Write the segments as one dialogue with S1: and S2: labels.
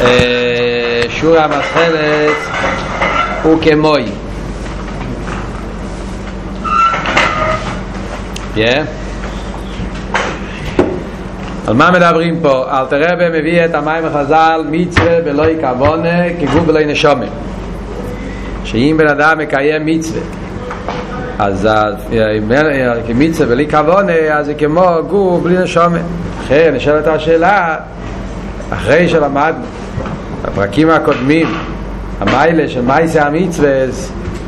S1: אה, שור המסחלת הוא כמוי. על מה מדברים פה? אל תראה מביא את המים החז"ל מצווה בלוי כוונה כגוף בלוי נשומה שאם בן אדם מקיים מצווה אז כמצווה בלי כוונה אז זה כמו גוף בלי נשומה אחרי נשאלת השאלה אחרי שלמדנו בפרקים הקודמים המיילה של מייסי המצווה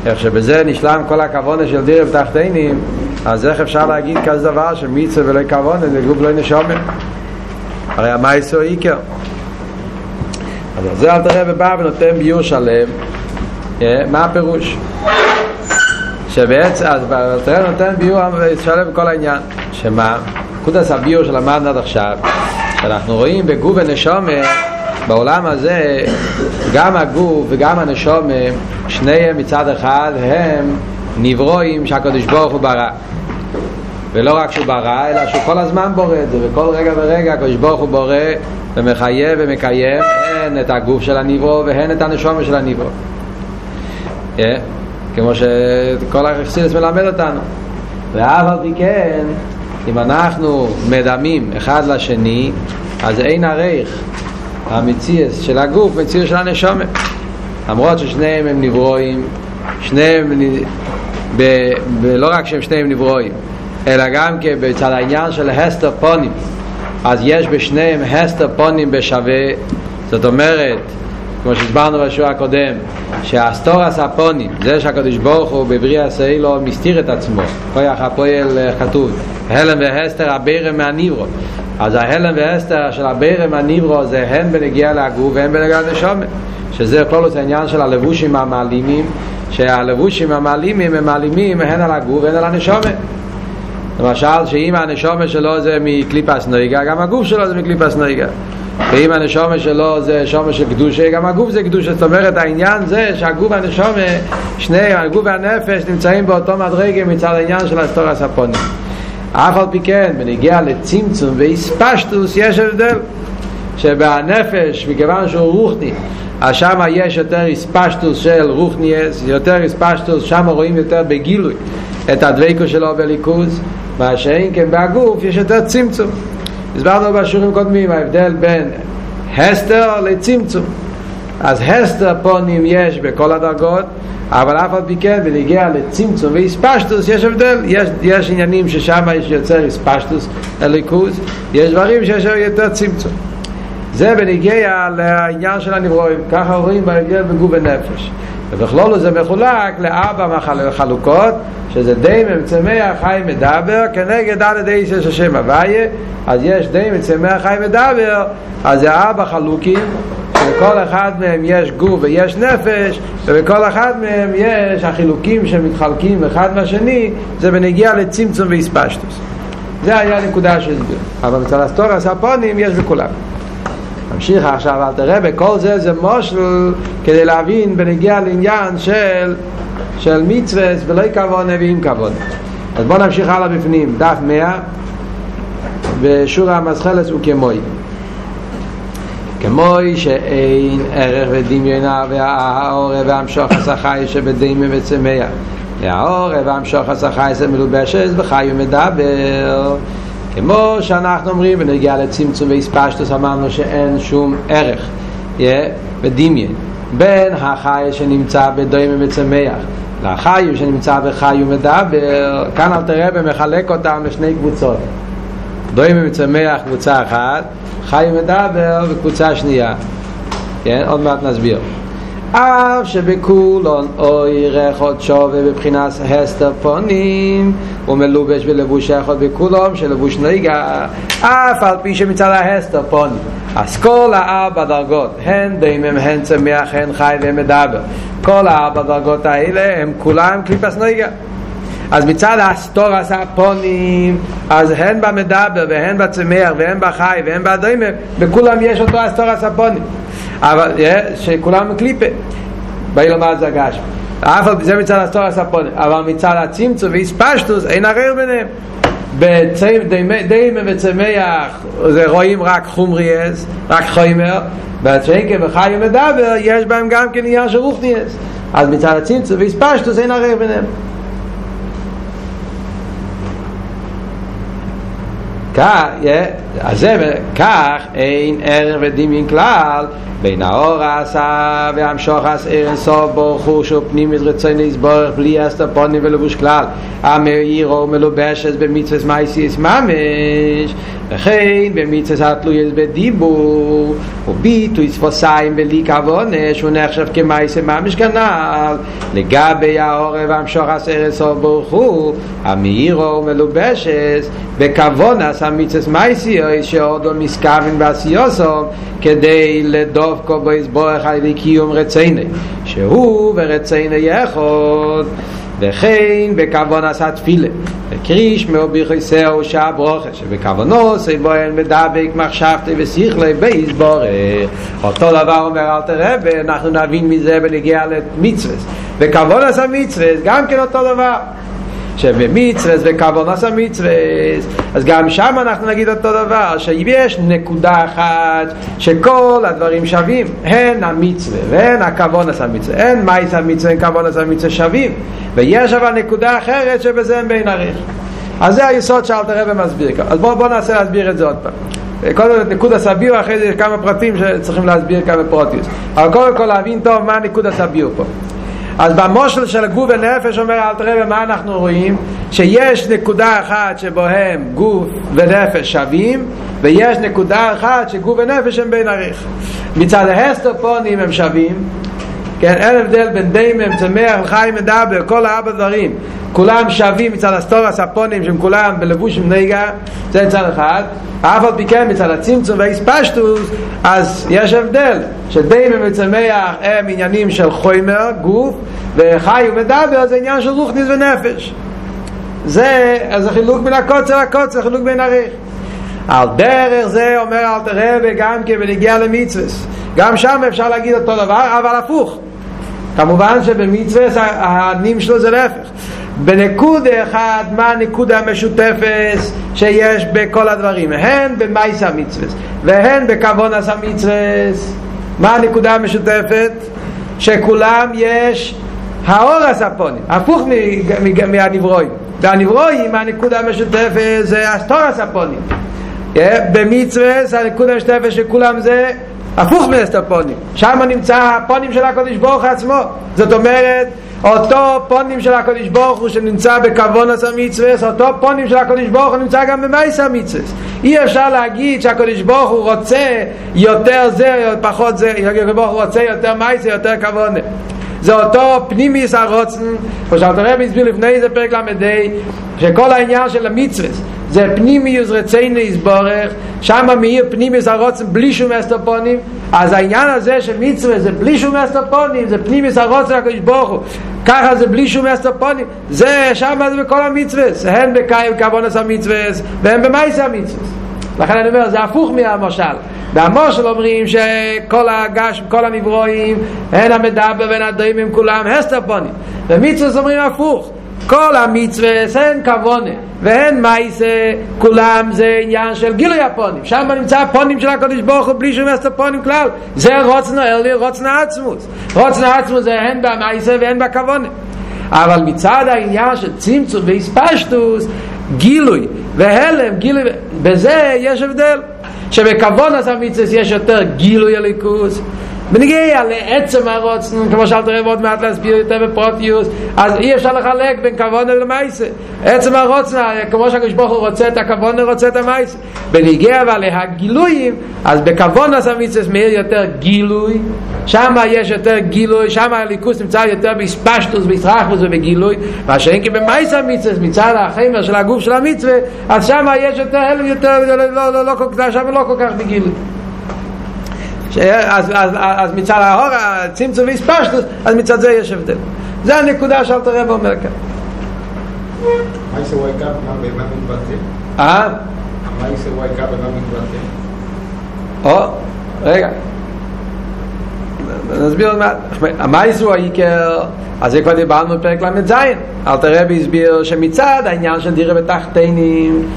S1: איך שבזה נשלם כל הכוונה של דירב תחתינים אז איך אפשר להגיד כזה דבר שמצווה ולא כוונה זה גוף לא נשומן הרי המייסו איקר אז זה אל תראה ובא ונותן ביור שלם. מה הפירוש? שבעצם אז תראה נותן ביור שלם בכל העניין. שמה? קודס הביור שלמדנו עד עכשיו שאנחנו רואים בגוף ונשומה בעולם הזה גם הגוף וגם הנשומה שניהם מצד אחד הם נברואים שהקדוש ברוך הוא ברא. ולא רק שהוא ברא אלא שהוא כל הזמן בורא את זה וכל רגע ורגע הקדוש ברוך הוא בורא ומחייב ומקיים הן את הגוף של הנברו והן את הנשומה של הנברו yeah. כמו שכל החסידס מלמד אותנו. ואף על פי כן אם אנחנו מדמים אחד לשני אז אין ערך המציאס של הגוף מציאס של הנשומה למרות ששניהם הם נברואים שניהם ב, ב, לא רק שהם שניהם נברואים אלא גם כן בצד העניין של הסתר פונים אז יש בשניהם הסתר פונים בשווה. זאת אומרת כמו שהסברנו בשיעור הקודם שהסתר הפנים זה שהקדוש ברוך הוא בבריאת העולם מסתיר את עצמו. כוח הפועל כתוב העלם והסתר הבורא מהנברא אז ההעלם והסתר של הבורא מהנברא זה הן בנוגע לגוף והן בנוגע לנשמה שזה כל העניין של הלבושים המעלימים שהלבושים המעלימים הם מעלימים הן על הגוף והן על הנשמה למשל שאם הנשמה שלו זה מקליפת נוגה גם הגוף שלו זה מקליפת נוגה. ואם הנשומה שלו זה שומה של קדושה גם הגוף זה קדושה. זאת אומרת העניין זה שהגוף והנשומה שני הגוף והנפש נמצאים באותו מדרגה מצד העניין של הסטור הספונים אף על פי כן בנגיע לצמצום ואיספשטוס יש הבדל שבנפש מכיוון שהוא רוחני אז שם יש יותר איספשטוס של רוחניאס יותר איספשטוס שם רואים יותר בגילוי את הדבקו שלו בליכוז מה שאין כן בהגוף יש יותר צמצום. הסברנו בשיעורים קודמים ההבדל בין הסתר לצמצום. אז הסתר פונים יש בכל הדרגות אבל אף על פי כן בנגיע לצמצום ואיספשטוס יש הבדל. יש, יש עניינים ששם יש יותר איספשטוס לליכוז יש דברים שיש יותר צמצום. זה בנגיע לעניין של הנברואים. ככה רואים בהבדל בגוף ונפש. ובכלולו זה מחולק לארבע חלוקות שזה די מצמח חי מדבר כנגד על ידי של השם הוויה. אז יש די מצמח חי מדבר אז זה ארבע חלוקים שבכל אחד מהם יש גוף ויש נפש ובכל אחד מהם יש החילוקים שמתחלקים אחד מהשני זה בנגיע לצמצום ואיספשטוס. זה היה נקודה של זה. אבל מצד הסטורס הפונים יש בכולם. נמשיך עכשיו אל תראה בכל זה זה מושל כדי להבין בנגיע לעניין של של מצווה ולא כבוד ועם כבוד. אז בואו נמשיך הלאה בפנים דף מאה ושור המסחלס הוא כמוי שאין ערך ודמיונה והאור והמשוך השחי שבדימה וצמח והאור והמשוך השחי זה מלובשת וחי ומדבר. כמו שאנחנו אומרים בנגיע לצמצום ואיספשטוס אמרנו שאין שום ערך בדמיין בין החי שנמצא בדומה וצמח לחי שנמצא בחי ומדבר. כאן אל תראה ומחלק אותם לשני קבוצות דומה וצמח קבוצה אחת חי ומדבר וקבוצה שנייה. כן? עוד מעט נסביר. אף שבכולון אוי רכות שווה בבחינת הסתר פונים הוא מלובש בלבוש אחד בכולום שלבוש נהיגה. אף על פי שמצד ההסתר פונים אז כל הארבע דרגות הן דיימם הן צמח הן חי והן מדבר. כל הארבע דרגות האלה הם כולם קליפס נהיגה אז מצד הסטורס הפונים אז הן במדבר והן בצמח והן בחי והן בדיימם בכולם יש אותו הסטורס הפונים אבל שכולם קליפה. באילמה זה הגש אף על זה מצד הסטור הספון אבל מצד הצמצום ואיספשטוס אין הרר ביניהם. בדיימה וצמח זה רואים רק חומריאס, רק חומר, בצ'ייקה וחי ומדבר יש בהם גם כן עניין של רוחניאס. אז מצד הצמצום והספשטוס אין ערך ביניהם. כך, אז זה, כך אין ערך ודמיין כלל בין האור עשה והמשוך עש ערן סוף פנימית רצון להסבורך בלי אסתר פונים ולבוש כלל. המאיר או מלובשת במצווס מייסיס ממש וכן במצווס התלויס בדיבור וביטוי ספוסיים בלי כוונה שהוא נחשב כמייסי ממש כנ"ל. לגבי האור והמשוך עש ערן סוף ברוך הוא המאיר או מלובשת בכוונס המצווס מייסיס שעוד לא מסכוון בעשיוסו כדי לדור סוף כל בו יסבורך על ידי קיום רציני שהוא ורציני יחוד וכן בכוון עשה תפילה וקריש מאובי חיסאו שעה ברוכה שבכוונו עושה בו אין מדבק מחשבתי ושיחלי ביסבורך אותו דבר אומר אל תראה ואנחנו נבין מזה בנגיע למצווה. וכוון עשה מצווה גם כן אותו דבר שבמצווס וכוונס המצווס אז גם שם אנחנו נגיד אותו דבר שיש נקודה אחת שכל הדברים שווים הן המצווה והן הכוונס המצווה הן מייס המצווה הן כוונס המצווה שווים. ויש אבל נקודה אחרת שבזה הם בין עריך אז זה היסוד שאלת הרב מסביר אז בואו בוא נעשה להסביר את זה עוד פעם. קודם את נקוד הסביר, אחרי זה כמה פרטים שצריכים להסביר כמה פרוטיוס. אבל קודם כל להבין טוב מה נקוד הסביר פה. אז במושל של גוף ונפש אומר אל תראה מה אנחנו רואים שיש נקודה אחת שבוהם גוף ונפש שווים ויש נקודה אחת שגוף ונפש הם בין עריך מצד ההסטופונים הם שווים כן, אין הבדל בין דיימם, צמח, חי, מדבר, כל הארבע דברים. כולם שווים מצד הסטור הספונים שהם כולם בלבוש עם נגע זה מצד אחד. אף על פי כן מצד הצמצום והאספשטוס אז יש הבדל שדיימם וצמח הם עניינים של חומר, גוף וחי ומדבר זה עניין של רוחניס ונפש. זה, אז החילוק בין הקוצר לקוצר, חילוק בין הריך על דרך זה אומר אל תראה וגם כן ונגיע למצווס. גם שם אפשר להגיד אותו דבר אבל הפוך. כמובן שבמצווס הנים שלו זה להפך. בנקוד אחד מה הנקוד המשותפת שיש בכל הדברים? הן במייס המצווס והן בכוונס המצווס מה הנקודה המשותפת? שכולם יש האור הספונים הפוך מהנברואים. והנברואים הנקודה המשותפת זה הסתור הספונים במצווס הנקודה המשותפת שכולם זה הפוך מאסטרפונים שם נמצא הפונים של הקודש ברוך עצמו זאת אומרת אותו פונים של הקודש ברוך הוא שנמצא בכוונס המצווס אותו פונים של הקודש ברוך הוא נמצא גם במייס המצווס אי אפשר להגיד שהקודש ברוך הוא רוצה יותר זה פחות זה הקודש ברוך הוא רוצה יותר מייס יותר כוונה זה אותו פנימיס הרוצן כמו שאלת הרב הסביר לפני זה פרק למדי שכל העניין של המצווס זה פנימיוס רצינו יסבורך שם מאיר פנימיוס הרוצן בלי שום אסטופונים אז העניין הזה של מצווה זה בלי שום אסטופונים זה פנימיוס הרוצן הקדוש ברוך הוא ככה זה בלי שום אסטופונים זה שם זה בכל המצווה הן בקיים כבונס המצווה והן במייס המצווה. לכן אני אומר זה הפוך מהמשל והמושל אומרים שכל הגש, כל הנברואים הן המדבר והן הדיימים כולם הסטופונים ומצווה אומרים הפוך כל המצווה הן כוונה והן מייסה כולם זה עניין של גילוי הפונים. שם נמצא הפונים של הקודש ברוך הוא בלי שום אסת הפונים כלל. זה רוצנו אלי רוצנו עצמוס רוצנו עצמוס זה הן במייסה והן בכוונה. אבל מצד העניין של צמצום והספשטוס גילוי והלם גילוי בזה יש הבדל. שבכוון אז המצווה יש יותר גילוי הליכוס בנגיע לעצם הרוצן, כמו שאלת רב עוד מעט להסביר יותר בפרוטיוס, אז אי אפשר לחלק בין כבון למייסה. עצם הרוצן, כמו שהקדוש רוצה את הכבון, רוצה את המייסה. בנגיע אבל להגילויים, אז אז המצווה מאיר יותר גילוי, שם יש יותר גילוי, שם הליכוס נמצא יותר בספשטוס, בסרחוס ובגילוי, מה שאין כי במייסה המצווה, מצד החמר של הגוף של המצווה, אז שם יש יותר הלם, יותר, לא, לא, לא, לא, לא, שם לא כל כך בגילוי. אז, אז, אז מצד האור הצמצום והספשטוס אז מצד זה יש הבדל זה הנקודה שאלת הרב אומר כאן
S2: מה יעשה וייקה במה מתבטא?
S1: אה?
S2: מה יעשה וייקה במה מתבטא?
S1: או, רגע נסביר עוד מעט המייס הוא העיקר אז זה כבר דיברנו בפרק ל"ז. אלתר רבי הסביר שמצד העניין של דירה בתחתינים,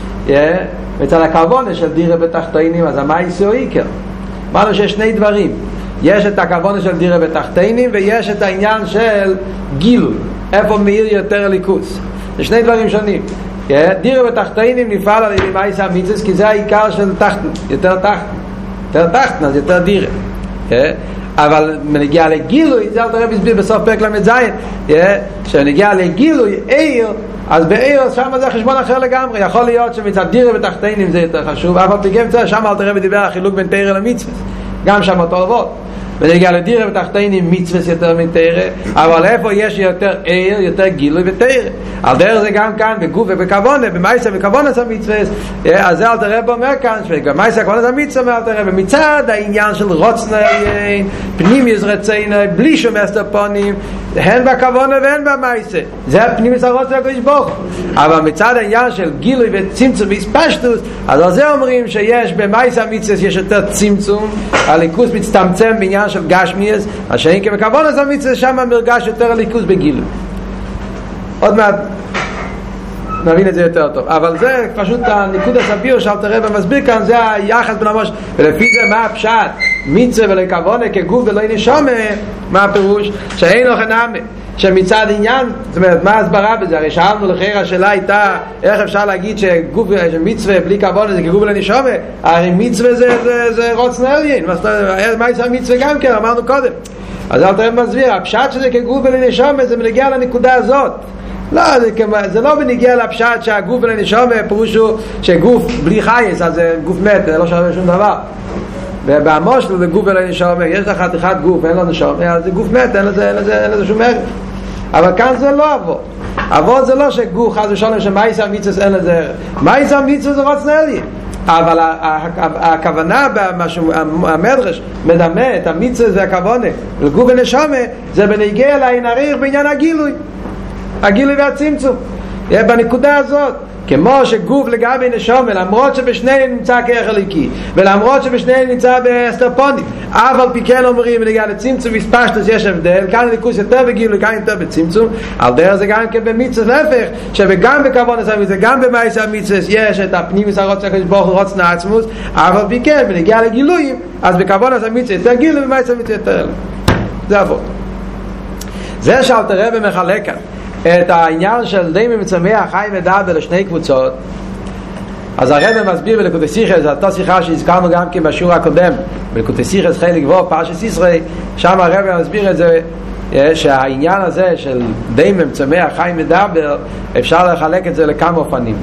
S1: מצד הכוונה של דירה בתחתינים, אז המייסי הוא איקר. אמרנו שיש שני דברים. יש את הכוונה של דירה בתחתינים ויש את העניין של גילוי. איפה מאיר יותר ליכוס. זה שני דברים שונים. דירה בתחתינים נפעל על ידי מייסי המיצס כי זה העיקר של תחתן, יותר תחתן. יותר תחתן, אז יותר דירה. אבל מנגיע לגילוי, זה אלתר רבי הסביר בסוף פרק ל"ז, כשנגיע לגילוי, עיר, אז בעיר שם זה חשבון אחר לגמרי, יכול להיות שמצד דירה ותחתינים זה יותר חשוב, אבל תגיע שם אלתר רבי דיבר על חילוק בין תרא למצווה, גם שם אותו דבר. ונגיע לדירה ותחתינים מצווה יותר מתרא, אבל איפה יש יותר עיר, יותר גילוי ותרא. על דרך זה גם כאן בגוף ובכוונה, במייסה וכוונה זה מצווה, אז זה אל תראה אומר כאן, שבמייסה וכוונה זה מצווה, אל תראה, ומצד העניין של רוצנה עליין, פנים יזרצינו, בלי שום אסתר פונים, הן בכוונה והן במייסה. זה הפנים יזרות של הקדוש ברוך אבל מצד העניין של גילוי וצמצום והספשטוס, אז על זה אומרים שיש במייסה מצווה יש יותר צמצום, הליכוס מצטמצם בעניין של גשמיאס, מה שאין כבכוונה זה מצווה שם מרגש יותר הליכוס בגילוי. עוד מעט נבין את זה יותר טוב. אבל זה פשוט הניקוד הסביר שאל תראה ומסביר כאן זה היחס בין המוש ולפי זה מה הפשט? מצווה ולכוונה כגוף ולא נשומה מה הפירוש? שאין לו חנמה שמצד עניין, זאת אומרת, מה ההסברה בזה? הרי שאלנו לכם, השאלה הייתה איך אפשר להגיד שגוף, שמצווה בלי כבוד זה כגוף ולנשומה הרי מצווה זה, זה, זה רוץ נעליין מה יצא מצווה גם כן, אמרנו קודם. אז אל תראה מסביר, הפשט שזה כגוף ולנשומה זה מנגיע לנקודה הזאת. לא, זה, זה לא בניגיע לפשט שהגוף ולנשומה פירושו שגוף בלי חייס אז זה גוף מת, זה לא שווה שום דבר ובמושל זה גוף ולנשומה יש לך חתיכת גוף, אין לו נשומה אז זה גוף מת, אין לזה, אין לזה, אין לזה שום ערך. אבל כאן זה לא אבות. אבות זה לא שגוף חס ושלום שמייס המיצוס אין לזה ערך מייס המיצוס זה רוץ נעלי. אבל הכוונה המדרש מדמה את המיצוס והכוונה. לגוף ונשומה זה בנגיע לעין הריח בעניין הגילוי. הגילוי והצמצום בנקודה הזאת. כמו שגוף לגבי נשומה למרות שבשניהם נמצא כרך הליקי ולמרות שבשניהם נמצא באסטרפונים אף על פי כן אומרים נגיע לצמצום וספשטוס יש הבדל כאן ליכוס יותר בגילוי כאן יותר בצמצום. על דרך זה גם כן במצווה להפך שגם בכבוד עשה מצווה גם במייס המצווה יש את הפנים מסערות של ברוך רוץ נעצמוס אף על פי כן ונגיע לגילויים אז בכבוד עשה מצווה יותר גילוי במייס המצווה יותר זה עבוד זה שאלת רבי מחלק כאן את העניין של די ממצמח חי מדבר לשני קבוצות. אז הרב מסביר בלקוטי סיכס, זו אותה שיחה שהזכרנו גם כן בשיעור הקודם בלקוטי סיכס חלק בו, פרשת ישראל שם הרב מסביר את זה שהעניין הזה של די ממצמח חי מדבר אפשר לחלק את זה לכמה אופנים.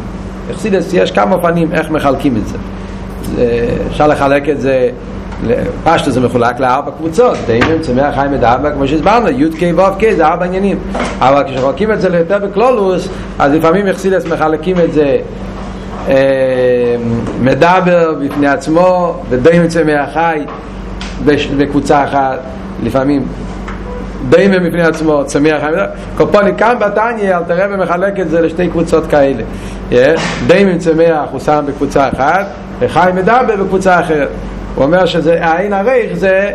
S1: אכסידס יש כמה אופנים איך מחלקים את זה אפשר לחלק את זה פשטו זה מחולק לארבע קבוצות. דיימים, צמח, חיים ודאבא, כמו שהסברנו, י' ק' ו' ק' זה ארבע עניינים. אבל כשחולקים את זה ליותר בקלולוס אז לפעמים יחסילס מחלקים את זה אה, מדבר בפני עצמו ודיימים צמח חי בקבוצה אחת לפעמים דיימים בפני עצמו, צמח חי קופוני כאן בתניא אל תראה ומחלק את זה לשתי קבוצות כאלה. דיימים צמח הוא שם בקבוצה אחת וחי מדבר בקבוצה אחרת הוא אומר שזה העין הרייך זה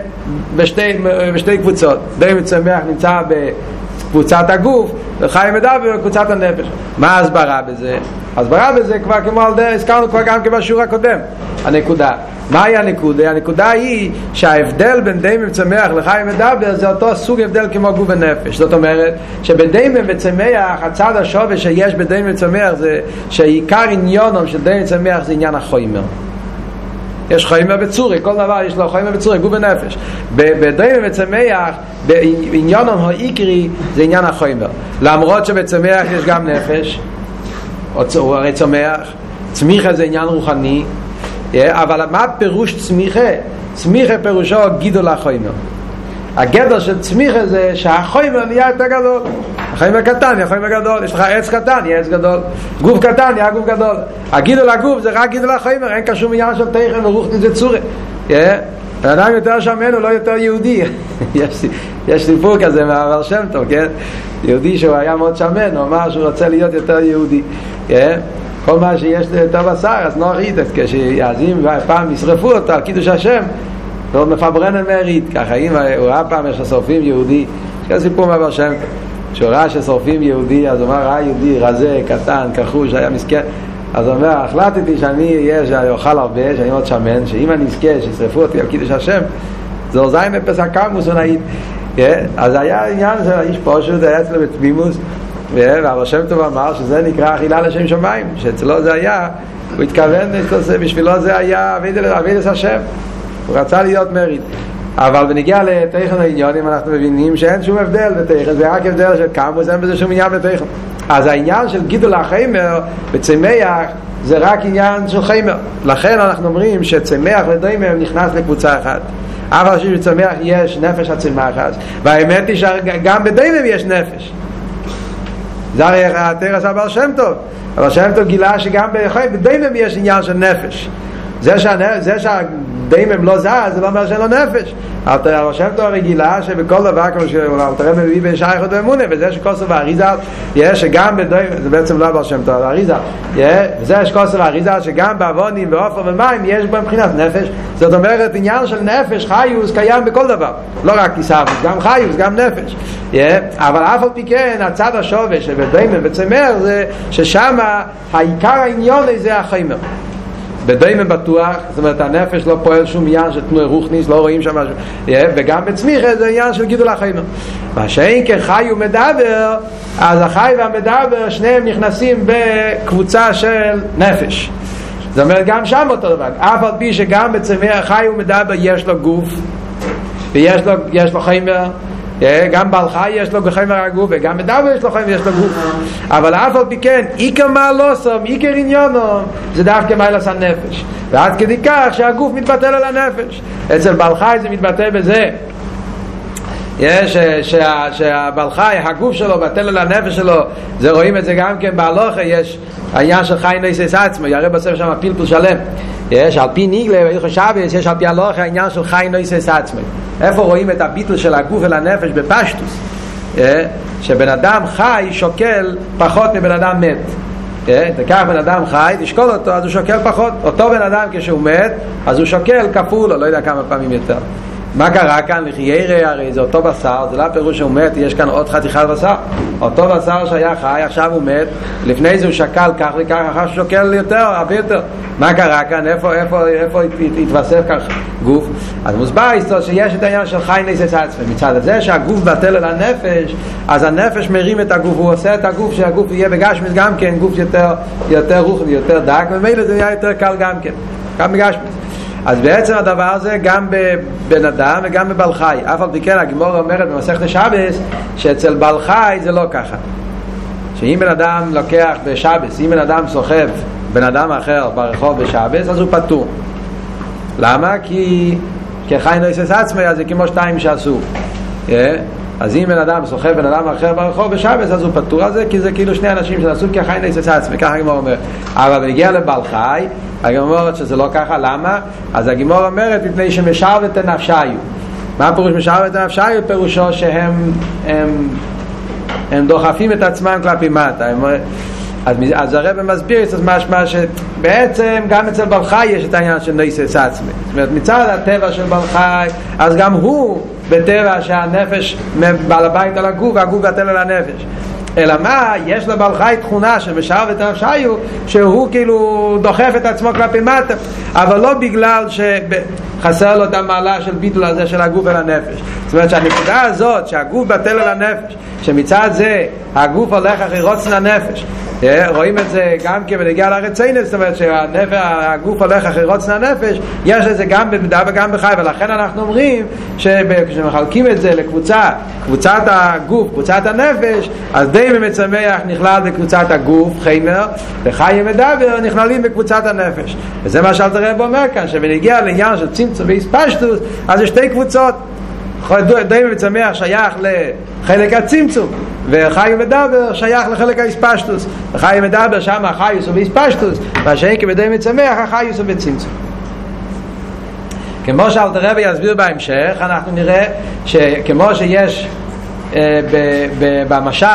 S1: בשתי, בשתי קבוצות. די מצמח נמצא בקבוצת הגוף וחיים מדבר בקבוצת הנפש. מה ההסברה בזה? ההסברה בזה כבר כמו על דרך, הזכרנו כבר גם בשיעור הקודם הנקודה. מהי הנקודה? הנקודה היא שההבדל בין די מצמח לחיים מדבר זה אותו סוג הבדל כמו גוף ונפש. זאת אומרת שבדי מצמח הצד השווה שיש בדי מצמח זה שעיקר עניונם של די מצמח זה עניין החוימר יש חיים בצורי, כל דבר יש לו חיים בצורי, גוף ונפש. בדרם וצמח, בעניון העיקרי זה עניין החיים. למרות שבצמח יש גם נפש, הוא הרי צומח, צמיחה זה עניין רוחני, אבל מה פירוש צמיחה? צמיחה פירושו גידול החיים. הגדר של צמיחה זה שהחומר נהיה יותר גדול. החומר קטן נהיה חומר גדול יש לך עץ קטן נהיה עץ גדול. גוף קטן נהיה גוף גדול. הגידול הגוף זה רק גידול החומר אין קשור עניין של תכן ורוחנית וצורה אדם יותר שמן הוא לא יותר יהודי. יש, סיפור כזה מהבר שם טוב כן? יהודי שהוא היה מאוד שמן הוא אמר שהוא רוצה להיות יותר יהודי. כל מה שיש יותר בשר אז נוח איתת כשיעזים פעם ישרפו אותו על קידוש השם מפברן על מרית, ככה אם הוא ראה פעם יש שורפים יהודי, יש סיפור מהבר שם כשהוא ראה ששורפים יהודי, אז הוא אמר, ראה יהודי רזה, קטן, כחוש, היה מסכן. אז הוא אומר, החלטתי שאני אהיה, שאני אוכל הרבה, שאני מאוד שמן, שאם אני אזכה, שישרפו אותי על קידוש השם, זה אוזיים בפסח קמוס ונעיד. אז היה עניין של האיש פשוט, היה אצלו בתמימוס, והרב שם טוב אמר שזה נקרא אכילה לשם שמיים, שאצלו זה היה, הוא התכוון, בשבילו זה היה אבידס השם, הוא רצה להיות מריד. אבל בנגיע לתכן העניונים אנחנו מבינים שאין שום הבדל בתכן, זה רק הבדל של כמוס, אין בזה שום עניין בתכן. אז העניין של גידול החיימר בצמח זה רק עניין של חיימר. לכן אנחנו אומרים שצמח ודיימר נכנס לקבוצה אחת. אף על שבצמח יש נפש הצמחת, והאמת היא שגם בדיימר יש נפש. זה הרי התרס הבעל שם טוב. אבל שם טוב גילה שגם בדיימם יש עניין של נפש. זה, שה, זה שהדיימם לא זז, זה לא אומר שאין לו נפש. אבל שם טוב הרי גילה שבכל דבר, כמו שאלתר מביא בין שייכות ואמונה, וזה שכוסף האריזה, יש שגם בדיימם, זה בעצם לא בר שם טוב, האריזה, וזה שכוסף האריזה, שגם בעוונים ועופר ומים יש בו מבחינת נפש. זאת אומרת, עניין של נפש, חיוס, קיים בכל דבר. לא רק כיסאוויס, גם חיוס, גם נפש. אבל אף על פי כן, הצד השווה שבדיימם וצמר, זה ששם העיקר העניון זה החיימר. בדיימן בטוח, זאת אומרת הנפש לא פועל שום עניין של תנועי רוחניס, לא רואים שם משהו, וגם בצמיחה זה עניין של גידול החיים. מה שאין כחי ומדבר, אז החי והמדבר שניהם נכנסים בקבוצה של נפש. זאת אומרת גם שם אותו דבר, אף על פי שגם בצמיחה חי ומדבר יש לו גוף, ויש לו, לו חיימר, גם בעל חי יש לו חיימר הגוף וגם מדבר יש לו חיימר יש לו גוף. אבל אף על פי כן עיקר מעלוסום עיקר עניונו זה דווקא מיילס הנפש. ועד כדי כך שהגוף מתבטל על הנפש. אצל בעל חי זה מתבטא בזה יש שהבעל חי, הגוף שלו, על הנפש שלו, זה רואים את זה גם כן בהלוכה, יש העניין של חי נסס עצמו, יראה בספר שם פלפל שלם. יש על פי ניגלה, בהלכות שבס, יש על פי הלוכה העניין של חי נסס עצמו. איפה רואים את הביטל של הגוף אל הנפש בפשטוס? שבן אדם חי שוקל פחות מבן אדם מת. תקח בן אדם חי, תשקול אותו, אז הוא שוקל פחות. אותו בן אדם כשהוא מת, אז הוא שוקל כפול, או לא יודע כמה פעמים יותר. מה קרה כאן? לחיירה הרי זה אותו בשר, זה לא פירוש שהוא מת, יש כאן עוד חתיכת בשר. אותו בשר שהיה חי, עכשיו הוא מת, לפני זה הוא שקל כך וכך, אחר שוקל יותר, הרבה יותר. מה קרה כאן? איפה, איפה, איפה התווסף כך גוף? אז מוסבר איסטו שיש את העניין של חי נסס עצמי. מצד הזה שהגוף בטל אל הנפש, אז הנפש מרים את הגוף, הוא עושה את הגוף שהגוף יהיה בגשמיס גם כן, גוף יותר, יותר רוחני, יותר דק, ומילא זה יהיה יותר קל גם כן, גם בגשמיס. אז בעצם הדבר הזה גם בבן אדם וגם בבעל חי. אף על פי כן הגמור אומרת במסכת השבס שאצל בעל חי זה לא ככה. שאם בן אדם לוקח בשבס אם בן אדם סוחב בן אדם אחר ברחוב בשבס אז הוא פטור. למה? כי כחי נויסס עצמי אז זה כמו שתיים שעשו אז אם בן אדם סוחב בן אדם אחר ברחוב בשבס אז הוא פטור. על זה כי זה כאילו שני אנשים שנעשו כחי נויסס עצמי ככה הגמור אומר. אבל בנגיע לבעל חי הגמור אומרת שזה לא ככה, למה? אז הגמור אומרת מפני שמשאר את הנפשיו מה פירוש משאר את הנפשיו? פירושו שהם הם, הם דוחפים את עצמם כלפי מטה. הם, אז, אז הרב מסביר את משמע שבעצם גם אצל בר חי יש את העניין של ניסס עצמי. זאת אומרת מצד הטבע של בר חי אז גם הוא בטבע שהנפש בעל הבית על הגוף והגוף בטל על הנפש אלא מה, יש לבעל חי תכונה שמשאר את הנפשיו שהוא כאילו דוחף את עצמו כלפי מטה אבל לא בגלל שחסר לו את המעלה של ביטול הזה של הגוף אל הנפש. זאת אומרת שהנקודה הזאת שהגוף בטל אל הנפש שמצד זה הגוף הולך אחרי רוצן הנפש רואים את זה גם כן בנגיע לארציינס, זאת אומרת שהגוף הולך אחרי רוצן הנפש, יש לזה גם במידה וגם בחי, ולכן אנחנו אומרים שכשמחלקים את זה לקבוצה, קבוצת הגוף, קבוצת הנפש, אז די במצמח נכלל בקבוצת הגוף, חיימר, וחי ומדבר נכללים בקבוצת הנפש. וזה מה שאלת הרב אומר כאן, שבנגיע לעניין של צמצום ואיספשטוס, אז יש שתי קבוצות. די וצמח שייך לחלק הצמצום וחי ומדבר שייך לחלק האספשטוס וחי ומדבר שם החיוס הוא באספשטוס מה שאין כבדי וצמח החיוס הוא בצמצום כמו שאלת הרבי יסביר בהמשך אנחנו נראה שכמו שיש במשל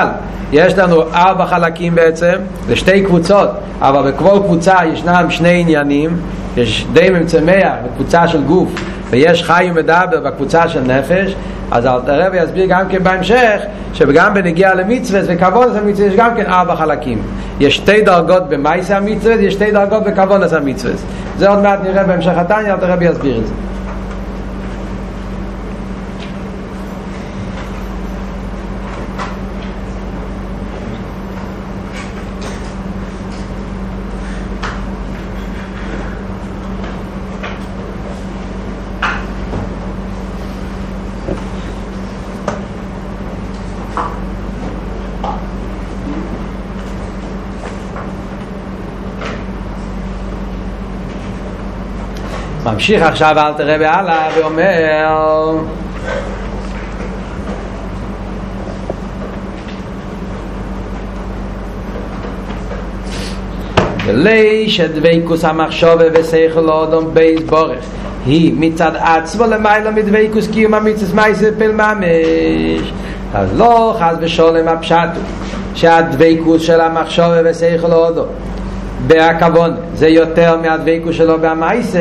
S1: יש לנו ארבע חלקים בעצם, ושתי קבוצות, אבל בכל קבוצה ישנם שני עניינים, יש די מצמח בקבוצה של גוף, ויש חי ומדבר בקבוצה של נפש, אז רבי יסביר גם כן בהמשך, שגם בנגיע למצווה וכבוד המצווה יש גם כן ארבע חלקים. יש שתי דרגות במייסה המצווה, יש שתי דרגות בכבוד המצווה. זה עוד מעט נראה בהמשך התניא, אלתר רבי יסביר את זה. ממשיך עכשיו אל תראה בהלאה ואומר ולי שדבקוס המחשובה ושכל האדום בייס בורך היא מצד עצמו למעלה מדבקוס קיום המצווה מייסה פל ממש. אז לא חס ושולם הפשט שהדבקוס של המחשובה ושכל האדום בהכוון זה יותר מהדבקות שלו במייסה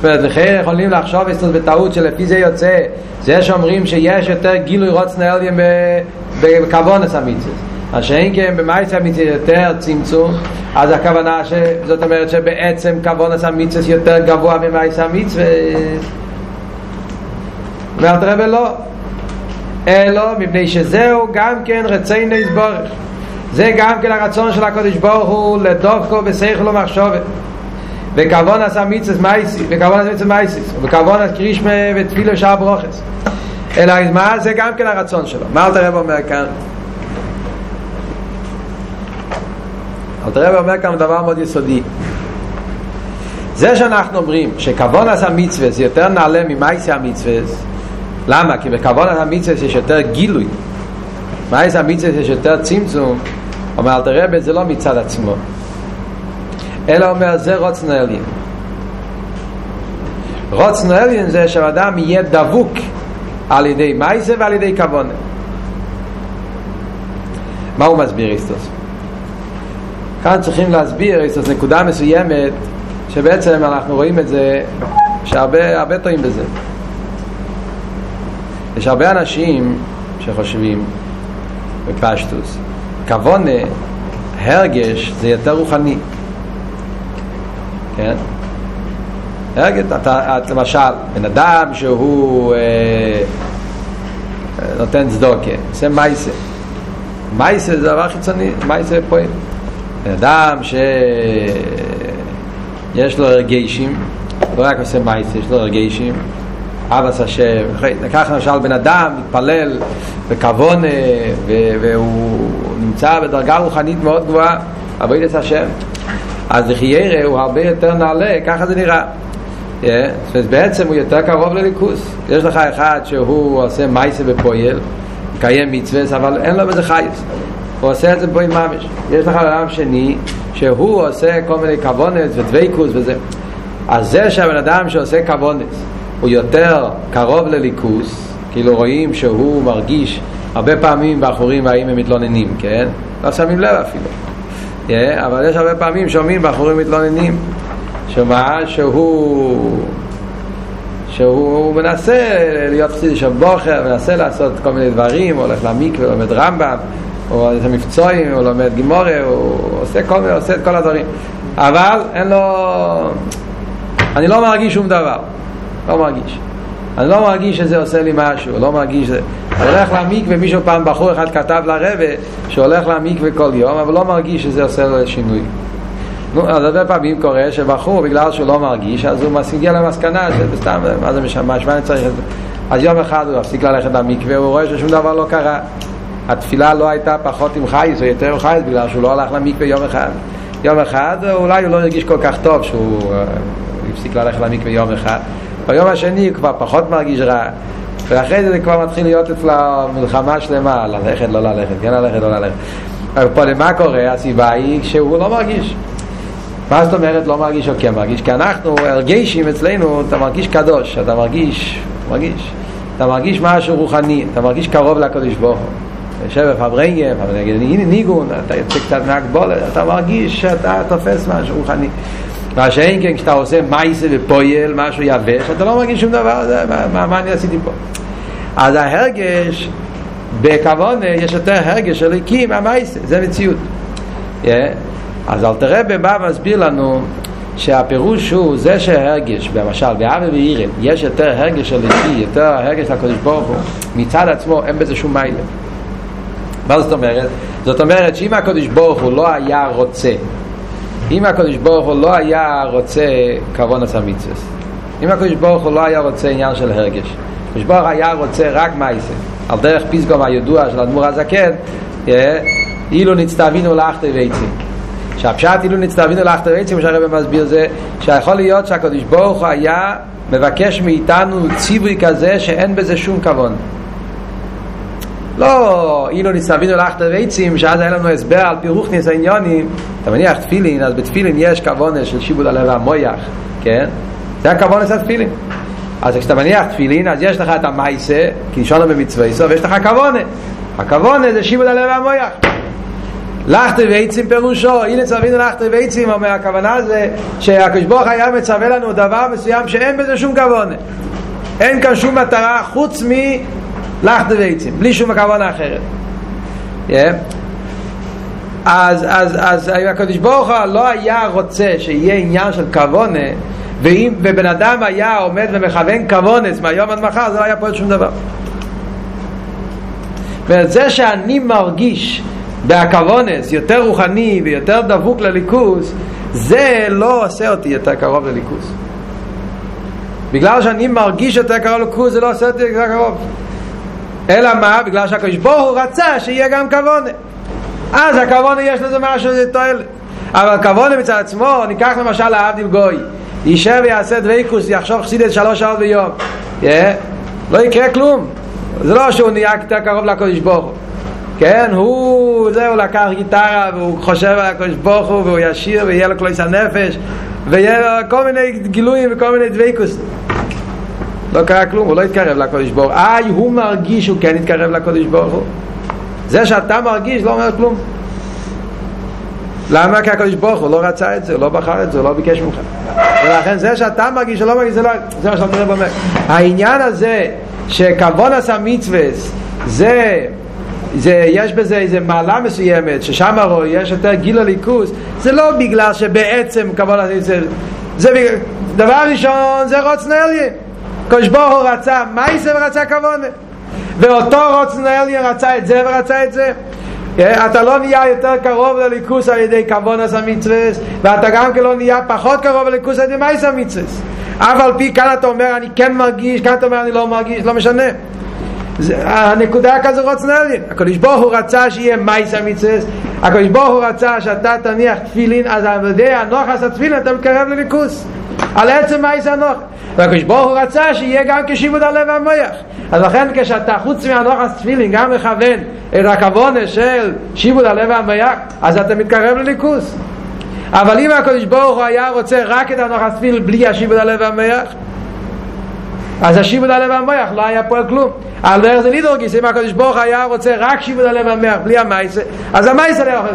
S1: ולכן יכולים לחשוב אסטוס בטעות שלפי זה יוצא זה שאומרים שיש יותר גילוי רוץ נעליים בכוון המצווה אז שאין כן במייסה המצווה יותר צמצום אז הכוונה ש... זאת אומרת שבעצם כוון המצווה יותר גבוה ממייסה המצווה ואל תראה לא אלו מפני שזהו גם כן רצינו יסבורך זה גם כן הרצון של הקודש ברוך הוא לדופקו בשכל ומחשובת וכוון עשה מיצס מייסי וכוון עשה מיצס מייסי וכוון עשה קרישמה ותפילו שער ברוכס. אלא מה זה גם כן הרצון שלו. מה אלתר רב אומר כאן? אלתר רב אומר כאן דבר מאוד יסודי. זה שאנחנו אומרים שכוון עשה מצווה זה יותר נעלה ממייסי המצווה למה? כי בכוון עשה מצווה יש יותר גילוי מייסי המצווה יש יותר צמצום? אומר אל תראה זה לא מצד עצמו אלא אומר זה רוץ נעלין רוץ נעלין זה שאדם יהיה דבוק על ידי מייסה ועל ידי כבונה. מה הוא מסביר איסטוס? כאן צריכים להסביר איסטוס נקודה מסוימת שבעצם אנחנו רואים את זה שהרבה הרבה טועים בזה. יש הרבה אנשים שחושבים בפשטוס כוונה, הרגש, זה יותר רוחני. כן? הרגש, אתה, את, למשל, בן אדם שהוא אה, נותן צדוקה, עושה מייסה. מייסה זה דבר חיצוני, מייסה פועל. בן אדם שיש לו הרגשים, לא רק עושה מייסה, יש לו הרגשים, אבס השם, לקח למשל בן אדם, מתפלל בכוון והוא נמצא בדרגה רוחנית מאוד גבוהה, עבודת השם, אז לחיירה הוא הרבה יותר נעלה, ככה זה נראה. Yeah, אז בעצם הוא יותר קרוב לליכוס. יש לך אחד שהוא עושה מייסה בפועל, מקיים מצווה, אבל אין לו בזה חייס. הוא עושה את זה בו עם ממש. יש לך אדם שני שהוא עושה כל מיני כוונס ודוויקוס וזה. אז זה שהבן אדם שעושה כוונס הוא יותר קרוב לליכוס, כאילו רואים שהוא מרגיש הרבה פעמים בחורים והאם הם מתלוננים, כן? לא שמים לב אפילו. Yeah, אבל יש הרבה פעמים שומעים בחורים מתלוננים. שמה? שהוא... שהוא מנסה להיות חסיד של בוחר, מנסה לעשות כל מיני דברים, הוא הולך למקווה, לומד רמב"ם, הוא עושה מבצועים, הוא לומד גימורה, הוא עושה, כל, עושה את כל הדברים. אבל אין לו... אני לא מרגיש שום דבר. לא מרגיש. אני לא מרגיש שזה עושה לי משהו, לא מרגיש שזה... אני הולך למקווה, מישהו פעם, בחור אחד כתב לרבה שהולך למקווה כל יום, אבל לא מרגיש שזה עושה לו שינוי. נו, אז הרבה פעמים קורה שבחור, בגלל שהוא לא מרגיש, אז הוא מגיע למסקנה שסתם, מה זה משמע, מה אני צריך את זה? אז יום אחד הוא הפסיק ללכת למקווה, הוא רואה ששום דבר לא קרה. התפילה לא הייתה פחות עם חייס, או יותר עם חייס, בגלל שהוא לא הלך למקווה יום אחד. יום אחד, אולי הוא לא הרגיש כל כך טוב שהוא הפסיק ללכת למקווה יום אחד. ביום השני הוא כבר פחות מרגיש רע ואחרי זה זה כבר מתחיל להיות אצלו מלחמה שלמה ללכת, לא ללכת, כן ללכת, לא ללכת. אבל פה למה קורה? הסיבה היא שהוא לא מרגיש. מה זאת אומרת לא מרגיש? או כן מרגיש? כי אנחנו הרגשים אצלנו, אתה מרגיש קדוש, אתה מרגיש, מרגיש. אתה מרגיש משהו רוחני, אתה מרגיש קרוב לקדוש ברוך הוא. יושב בפברנגה, הנה ניגון, אתה יוצא קצת מהגבולת, אתה מרגיש שאתה תופס משהו רוחני מה שאין כן כשאתה עושה מייסה ופועל, משהו יבש, אתה לא מרגיש שום דבר, זה, מה, מה, מה אני עשיתי פה? אז ההרגש, בכוונה יש יותר הרגש של אלוקים מהמייסה, זה מציאות. Yeah. אז אלתרבה בא ומסביר לנו שהפירוש הוא זה שהרגש, למשל באבי ואירם, יש יותר הרגש של אלוקי, יותר הרגש של הקדוש ברוך הוא, מצד עצמו אין בזה שום מיילה. מה זאת אומרת? זאת אומרת שאם הקדוש ברוך הוא לא היה רוצה אם הקדוש ברוך הוא לא היה רוצה כוון מצווה אם הקדוש ברוך הוא לא היה רוצה עניין של הרגש הקדוש ברוך היה רוצה רק מייסה על דרך פסגום הידוע של אדמו"ר הזקן אילו נצטווינו לאחת ועצים. שהפשט אילו נצטווינו לאחת ועצים שהרבא מסביר זה שיכול להיות שהקדוש ברוך הוא היה מבקש מאיתנו ציווי כזה שאין בזה שום כוון לא אילו נסתבינו לאחת ועצים שאז היה לנו הסבר על פירוכניס העניונים אתה מניח תפילין אז בתפילין יש כוונה של שיבוד הלב המויח כן? זה הכוונה של תפילין. אז כשאתה מניח תפילין אז יש לך את המייסה כי שונו במצווה יסוף ויש לך כוונה הכוונה זה שיבוד הלב המויח לאחת ועצים פירושו הנה צווינו לאחת ועצים אומר הכוונה זה שהקדוש ברוך היה מצווה לנו דבר מסוים שאין בזה שום כוונה. אין כאן שום מטרה חוץ. לך דבייצים, בלי שום הכוונה אחרת. אז, אז, אז הקדוש ברוך הוא לא היה רוצה שיהיה עניין של כוונה ואם ובן אדם היה עומד ומכוון כוונס מהיום עד מחר זה לא היה פועל שום דבר. וזה שאני מרגיש בהכוונס יותר רוחני ויותר דבוק לליכוס זה לא עושה אותי יותר קרוב לליכוס בגלל שאני מרגיש יותר קרוב לליכוס זה לא עושה אותי יותר קרוב אלא מה? בגלל שהקדוש ברוך הוא רצה שיהיה גם כוונה אז הכוונה יש לזה משהו זה תועלת אבל כוונה מצד עצמו ניקח למשל להבדיל גוי. יישב ויעשה דוויקוס יחשוב חסידת שלוש שעות ביום. yeah. לא יקרה כלום. זה לא שהוא נהיה יותר קרוב לקדוש ברוך הוא. כן, הוא, זהו, לקח גיטרה והוא חושב על הקדוש ברוך הוא והוא ישיר ויהיה לו כלויס הנפש ויהיה לו כל מיני גילויים וכל מיני דוויקוס לא קרה כלום, הוא לא התקרב לקודש ברוך הוא. איי, הוא מרגיש שהוא כן התקרב לקודש ברוך הוא. זה שאתה מרגיש לא אומר כלום. למה? כי הקדוש ברוך הוא לא רצה את זה, הוא לא בחר את זה, הוא לא ביקש ממך. ולכן זה שאתה מרגיש או לא מרגיש, זה, לא, זה מה שאתה אומר. העניין הזה שכבון עשה מצווה, זה, זה, יש בזה איזה מעלה מסוימת, ששם הרי יש יותר גיל הליכוס, זה לא בגלל שבעצם כבון עשה מצווה, זה בגלל, דבר ראשון זה רוץ נעליין. קדוש ברוך הוא רצה מייסה ורצה כוונה ואותו רוצן העליון רצה את זה ורצה את זה. אתה לא נהיה יותר קרוב לליכוס על ידי כוונס המצווס ואתה גם כן לא נהיה פחות קרוב לליכוס על ידי מייס המצווס. אף על פי כאן אתה אומר אני כן מרגיש כאן אתה אומר אני לא מרגיש לא משנה. זה, הנקודה כזו רוצן עליון הקדוש ברוך הוא רצה שיהיה מייס המצווס. הקדוש ברוך הוא רצה שאתה תניח תפילין אז על ידי הנוחס התפילין אתה מתקרב לליכוס. על עצם מייס הנוח והקדוש ברוך הוא רצה שיהיה גם כשיבוד הלב והמויח אז לכן כשאתה חוץ מהנוחס תפילין גם מכוון את הכוונה של שיבוד הלב והמויח אז אתה מתקרב לליכוס. אבל אם הקדוש ברוך הוא היה רוצה רק את הנוחס תפילין בלי השיבוד הלב והמויח אז השיבוד הלב והמויח לא היה פועל כלום. על דרך זה לידורגיס אם הקדוש ברוך היה רוצה רק שיבוד הלב והמויח בלי המייסה אז המייסה לא יכול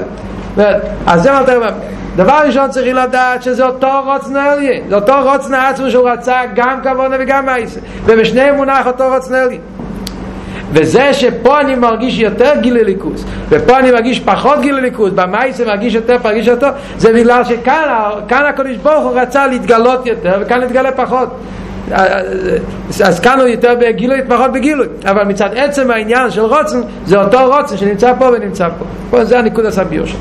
S1: אז זה מה אתה אומר. דבר ראשון צריך לדעת שזה אותו רוצן עליין זה אותו רוצן עצמו שהוא רצה גם כוונה וגם מייסה ובשניהם מונח אותו רוצן עליין וזה שפה אני מרגיש יותר גיל ליכוס ופה אני מרגיש פחות גיל ליכוס במייסה מרגיש יותר מרגיש יותר זה בגלל שכאן הקודש ברוך הוא רצה להתגלות יותר וכאן להתגלה פחות אז כאן הוא יותר בגילוי, פחות בגילוי אבל מצד עצם העניין של רוצן זה אותו רוצן שנמצא פה ונמצא פה פה זה הניקוד הסביר שלו